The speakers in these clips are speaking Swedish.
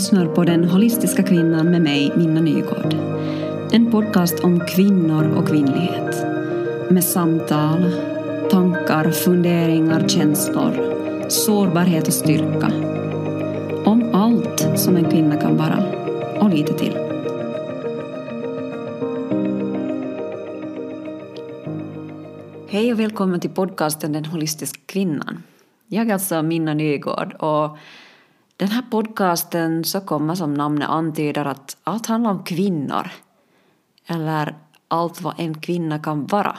lyssnar på Den holistiska kvinnan med mig, Minna Nygård. En podcast om kvinnor och kvinnlighet. Med samtal, tankar, funderingar, känslor, sårbarhet och styrka. Om allt som en kvinna kan vara, och lite till. Hej och välkommen till podcasten Den holistiska kvinnan. Jag är alltså Minna Nygård och den här podcasten så kommer som namnet antyder att allt handlar om kvinnor. Eller allt vad en kvinna kan vara.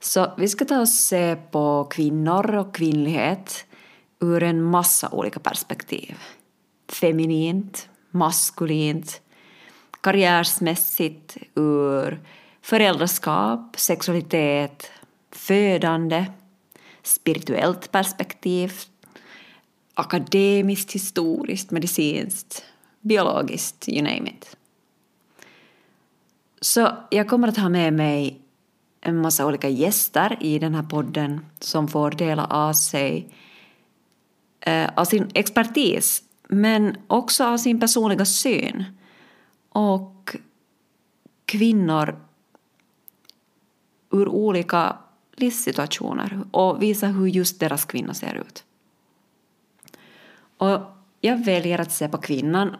Så vi ska ta och se på kvinnor och kvinnlighet ur en massa olika perspektiv. Feminint, maskulint, karriärsmässigt, ur föräldraskap, sexualitet, födande, spirituellt perspektiv, akademiskt, historiskt, medicinskt, biologiskt, you name it. Så jag kommer att ha med mig en massa olika gäster i den här podden som får dela av sig eh, av sin expertis men också av sin personliga syn och kvinnor ur olika livssituationer och visa hur just deras kvinna ser ut. Och jag väljer att se på kvinnan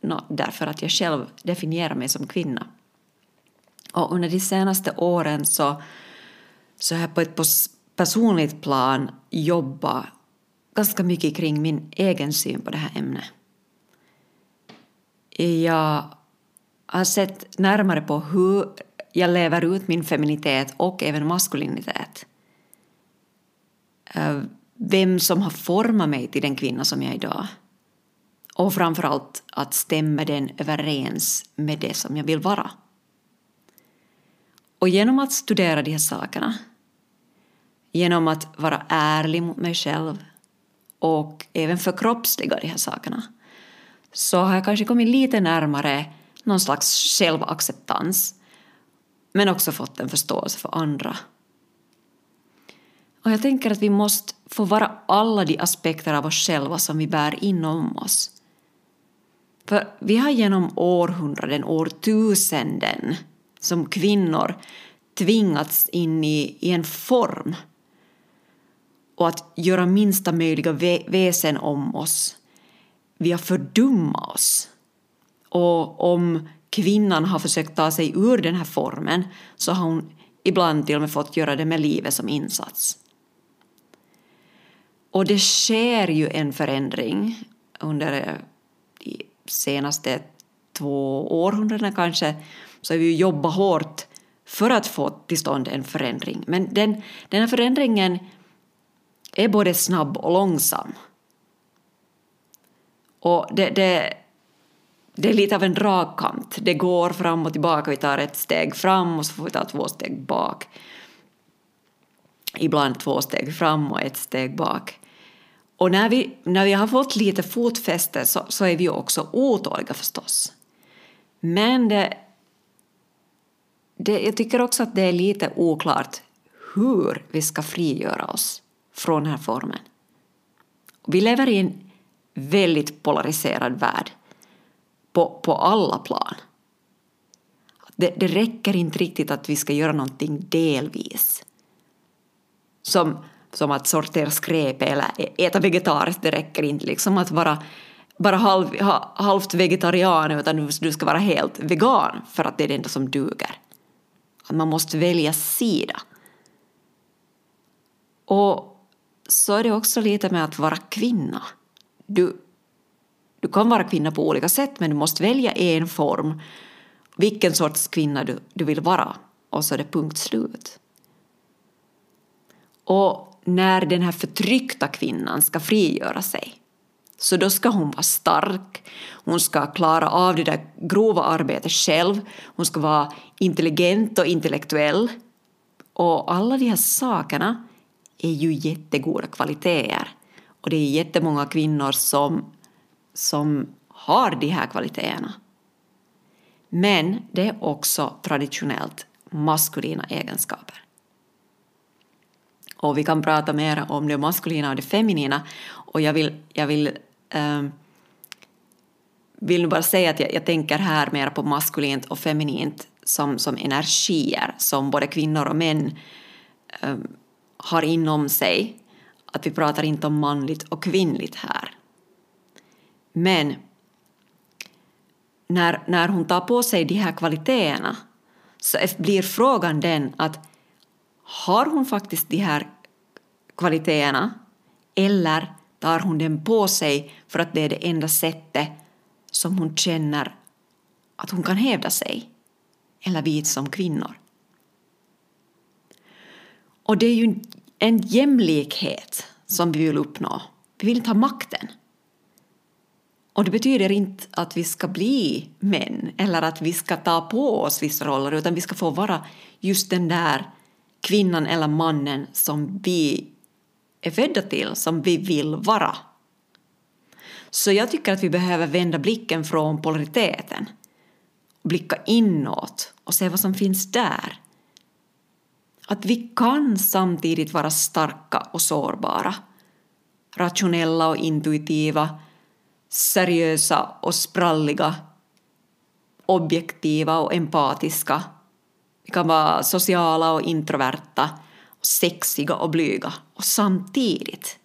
no, därför att jag själv definierar mig som kvinna. Och under de senaste åren så, så har jag på ett personligt plan jobbat ganska mycket kring min egen syn på det här ämnet. Jag har sett närmare på hur jag lever ut min feminitet och även maskulinitet. Ehm, vem som har format mig till den kvinna som jag är idag. Och framförallt att stämma den överens med det som jag vill vara. Och genom att studera de här sakerna, genom att vara ärlig mot mig själv och även förkroppsliga de här sakerna, så har jag kanske kommit lite närmare någon slags självacceptans men också fått en förståelse för andra. Och jag tänker att vi måste får vara alla de aspekter av oss själva som vi bär inom oss. För vi har genom århundraden, årtusenden som kvinnor tvingats in i, i en form och att göra minsta möjliga väsen om oss. Vi har fördummat oss. Och om kvinnan har försökt ta sig ur den här formen så har hon ibland till och med fått göra det med livet som insats. Och det sker ju en förändring under eh, de senaste två århundradena kanske så har vi jobbat hårt för att få till stånd en förändring. Men den, den här förändringen är både snabb och långsam. Och det, det, det är lite av en dragkant. Det går fram och tillbaka, vi tar ett steg fram och så får vi ta två steg bak. Ibland två steg fram och ett steg bak. Och när vi, när vi har fått lite fotfäste så, så är vi också otåliga förstås. Men det, det, jag tycker också att det är lite oklart hur vi ska frigöra oss från den här formen. Vi lever i en väldigt polariserad värld på, på alla plan. Det, det räcker inte riktigt att vi ska göra någonting delvis. Som, som att sortera skräp eller äta vegetariskt, det räcker inte liksom att vara bara halv, halvt vegetarian utan du ska vara helt vegan för att det är det enda som duger. Att man måste välja sida. Och så är det också lite med att vara kvinna. Du, du kan vara kvinna på olika sätt men du måste välja en form, vilken sorts kvinna du, du vill vara och så är det punkt slut. Och när den här förtryckta kvinnan ska frigöra sig så då ska hon vara stark, hon ska klara av det där grova arbetet själv, hon ska vara intelligent och intellektuell. Och alla de här sakerna är ju jättegoda kvaliteter. Och det är jättemånga kvinnor som, som har de här kvaliteterna. Men det är också traditionellt maskulina egenskaper. Och vi kan prata mer om det maskulina och det feminina och jag vill, jag vill eh, vill nu bara säga att jag, jag tänker här mer på maskulint och feminint som, som energier som både kvinnor och män um, har inom sig. Att vi pratar inte om manligt och kvinnligt här. Men när, när hon tar på sig de här kvaliteterna så blir frågan den att har hon faktiskt de här kvaliteterna eller tar hon den på sig för att det är det enda sättet som hon känner att hon kan hävda sig eller vi som kvinnor. Och det är ju en jämlikhet som vi vill uppnå. Vi vill inte ha makten. Och det betyder inte att vi ska bli män eller att vi ska ta på oss vissa roller utan vi ska få vara just den där kvinnan eller mannen som vi är födda till, som vi vill vara. Så jag tycker att vi behöver vända blicken från polariteten, blicka inåt och se vad som finns där. Att vi kan samtidigt vara starka och sårbara, rationella och intuitiva, seriösa och spralliga, objektiva och empatiska. Vi kan vara sociala och introverta, sexiga och blyga. Och samtidigt,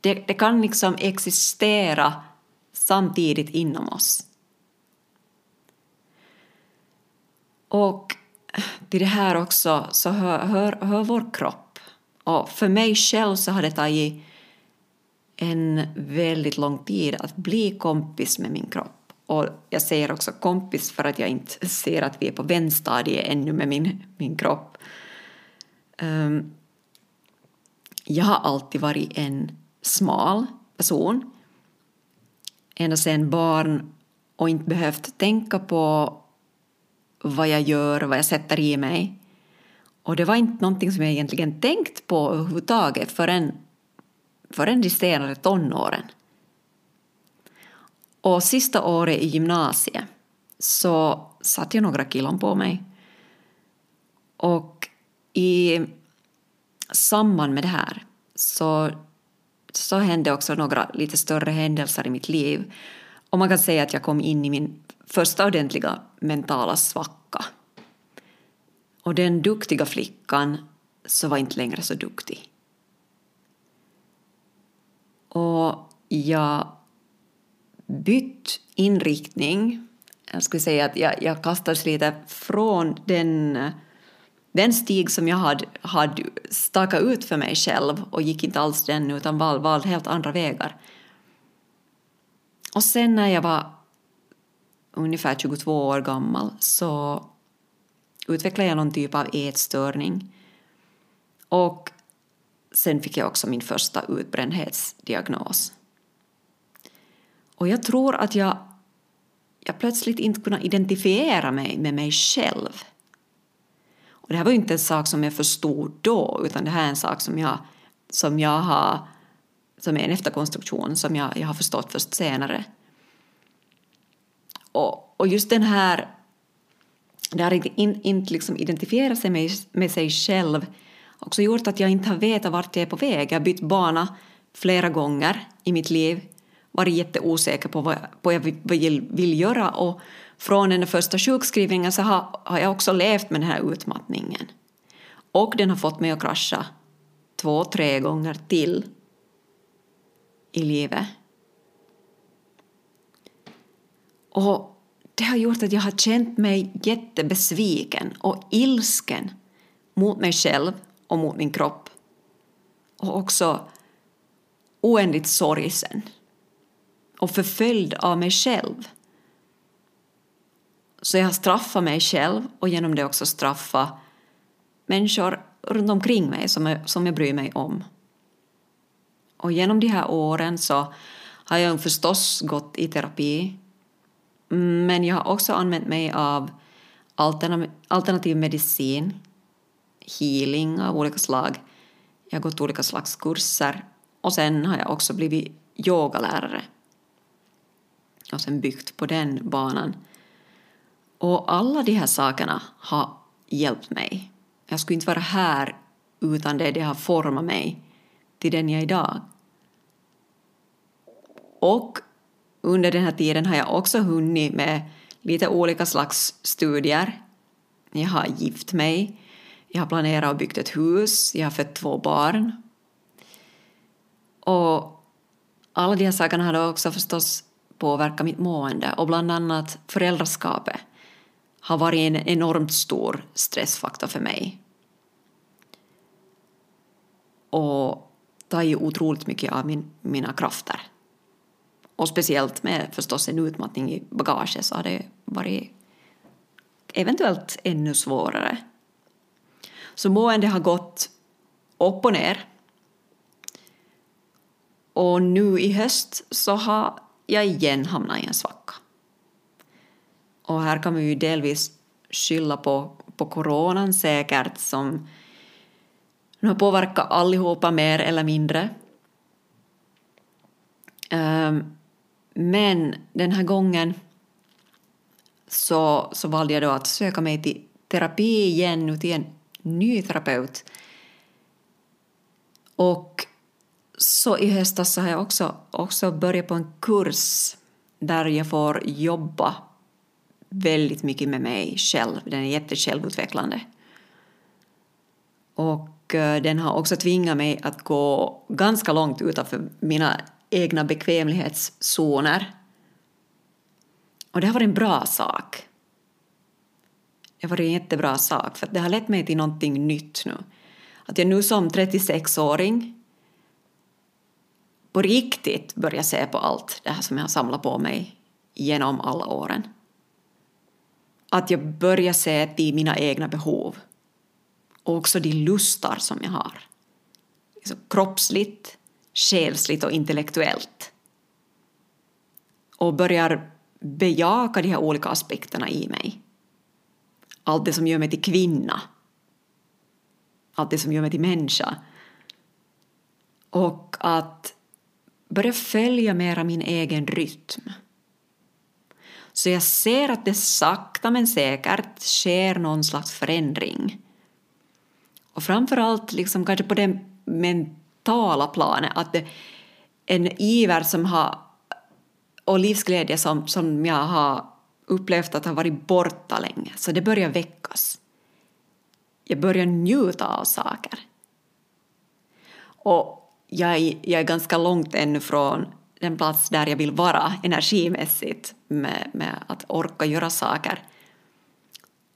det, det kan liksom existera samtidigt inom oss. Och till det här också så hör, hör, hör vår kropp. Och för mig själv så har det tagit en väldigt lång tid att bli kompis med min kropp. Och jag säger också kompis för att jag inte ser att vi är på vänstadiet ännu med min, min kropp. Um, jag har alltid varit en smal person. Ända sedan barn och inte behövt tänka på vad jag gör och vad jag sätter i mig. Och det var inte någonting som jag egentligen tänkt på överhuvudtaget förrän förrän de senare tonåren. Och sista året i gymnasiet så satte jag några kilon på mig. Och i samband med det här så, så hände också några lite större händelser i mitt liv. Och man kan säga att jag kom in i min första ordentliga mentala svacka. Och den duktiga flickan så var inte längre så duktig. Och jag bytt inriktning. Jag skulle säga att jag, jag kastades lite från den, den stig som jag hade, hade stakat ut för mig själv och gick inte alls den utan valde val helt andra vägar. Och sen när jag var ungefär 22 år gammal så utvecklade jag någon typ av ätstörning. Och sen fick jag också min första utbrändhetsdiagnos. Och jag tror att jag, jag plötsligt inte kunde identifiera mig med mig själv. Och det här var ju inte en sak som jag förstod då, utan det här är en sak som jag, som jag har som är en efterkonstruktion som jag, jag har förstått först senare. Och, och just den här, det har inte, in, inte liksom identifiera sig med, med sig själv också gjort att jag inte har vetat vart jag är på väg. Jag har bytt bana flera gånger i mitt liv, varit jätteosäker på vad, vad jag vill, vill göra och från den första sjukskrivningen så har, har jag också levt med den här utmattningen. Och den har fått mig att krascha två, tre gånger till i livet. Och det har gjort att jag har känt mig jättebesviken och ilsken mot mig själv och mot min kropp. Och också oändligt sorgsen och förföljd av mig själv. Så jag har straffat mig själv och genom det också straffa människor runt omkring mig som jag, som jag bryr mig om. Och genom de här åren så har jag förstås gått i terapi men jag har också använt mig av alternativ medicin healing av olika slag. Jag har gått olika slags kurser och sen har jag också blivit yogalärare och sen byggt på den banan. Och alla de här sakerna har hjälpt mig. Jag skulle inte vara här utan det, det har format mig till den jag är idag. Och under den här tiden har jag också hunnit med lite olika slags studier. Jag har gift mig, jag har planerat och byggt ett hus, jag har fött två barn. Och alla de här sakerna har också förstås påverkat mitt mående och bland annat föräldraskapet har varit en enormt stor stressfaktor för mig. Och tagit otroligt mycket av min, mina krafter. Och speciellt med förstås en utmattning i bagaget så har det varit eventuellt ännu svårare. Så mående har gått upp och ner. Och nu i höst så har jag igen hamnat i en svacka. Och här kan vi ju delvis skylla på, på coronan säkert som nu har påverkat allihopa mer eller mindre. Um, men den här gången så, så valde jag då att söka mig till terapi igen, nu till en ny terapeut. Och så i höstas så har jag också, också börjat på en kurs där jag får jobba väldigt mycket med mig själv. Den är jättesjälvutvecklande. Och eh, den har också tvingat mig att gå ganska långt utanför mina egna bekvämlighetszoner. Och det har varit en bra sak. Det har varit en jättebra sak, för det har lett mig till någonting nytt nu. Att jag nu som 36-åring på riktigt börjar se på allt det här som jag har samlat på mig genom alla åren. Att jag börjar se till mina egna behov och också de lustar som jag har. Liksom kroppsligt, själsligt och intellektuellt. Och börjar bejaka de här olika aspekterna i mig. Allt det som gör mig till kvinna. Allt det som gör mig till människa. Och att börja följa mera min egen rytm. Så jag ser att det sakta men säkert sker någon slags förändring. Och framförallt liksom kanske på det mentala planet, att det en iver som har, och livsglädje som, som jag har upplevt att har varit borta länge, så det börjar väckas. Jag börjar njuta av saker. Och jag, jag är ganska långt ännu från den plats där jag vill vara energimässigt med, med att orka göra saker.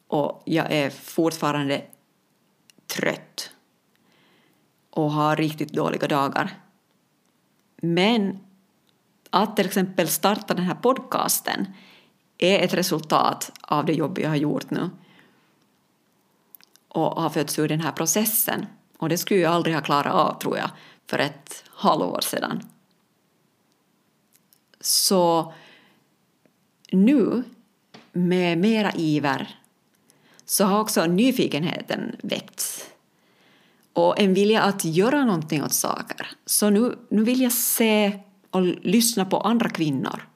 Och jag är fortfarande trött och har riktigt dåliga dagar. Men att till exempel starta den här podcasten är ett resultat av det jobb jag har gjort nu och har fötts ur den här processen. Och det skulle jag aldrig ha klarat av, tror jag, för ett halvår sedan. Så nu, med mera iver, så har också nyfikenheten väckts och en vilja att göra någonting åt saker. Så nu, nu vill jag se och lyssna på andra kvinnor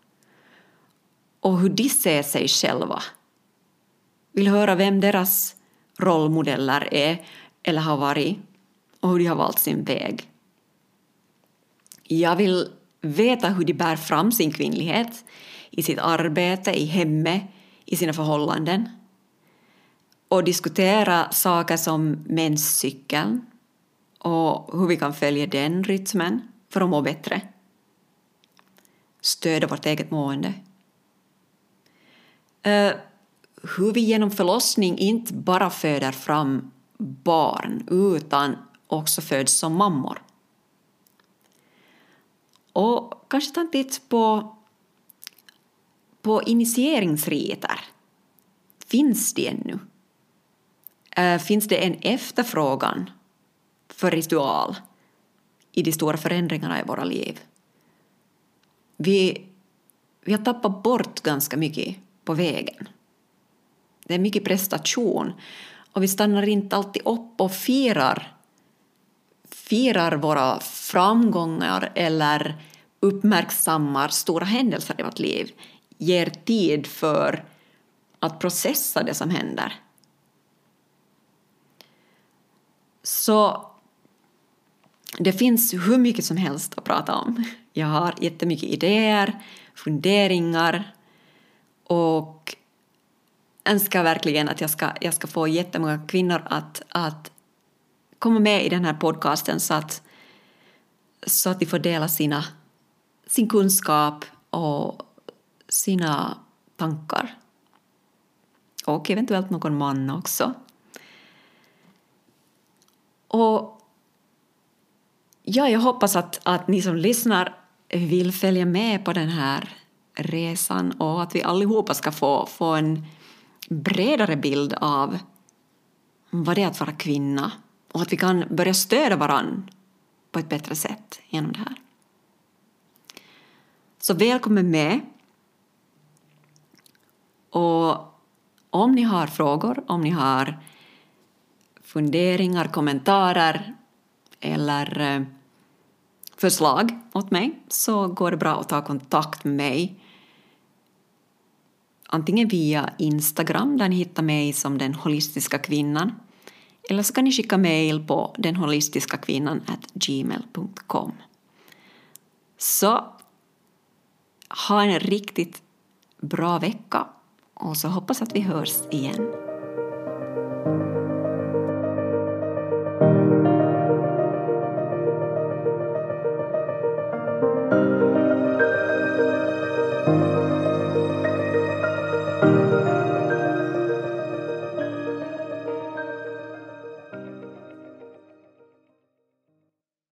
och hur de ser sig själva. Vill höra vem deras rollmodeller är eller har varit och hur de har valt sin väg. Jag vill veta hur de bär fram sin kvinnlighet i sitt arbete, i hemmet, i sina förhållanden och diskutera saker som menscykeln och hur vi kan följa den rytmen för att må bättre. Stödja vårt eget mående. Uh, hur vi genom förlossning inte bara föder fram barn utan också föds som mammor. Och kanske ta en titt på, på initieringsriter. Finns de ännu? Äh, finns det en efterfrågan för ritual i de stora förändringarna i våra liv? Vi, vi har tappat bort ganska mycket på vägen. Det är mycket prestation och vi stannar inte alltid upp och firar firar våra framgångar eller uppmärksammar stora händelser i vårt liv, ger tid för att processa det som händer. Så det finns hur mycket som helst att prata om. Jag har jättemycket idéer funderingar och önskar verkligen att jag ska, jag ska få jättemånga kvinnor att, att komma med i den här podcasten så att, så att de får dela sina, sin kunskap och sina tankar. Och eventuellt någon man också. Och ja, jag hoppas att, att ni som lyssnar vill följa med på den här resan och att vi allihopa ska få, få en bredare bild av vad det är att vara kvinna och att vi kan börja stödja varann på ett bättre sätt genom det här. Så välkommen med. Och om ni har frågor, om ni har funderingar, kommentarer eller eh, förslag åt mig så går det bra att ta kontakt med mig antingen via Instagram där ni hittar mig som den holistiska kvinnan eller så kan ni skicka mejl på denholistiskakvinnan.gmail.com. Så ha en riktigt bra vecka och så hoppas att vi hörs igen.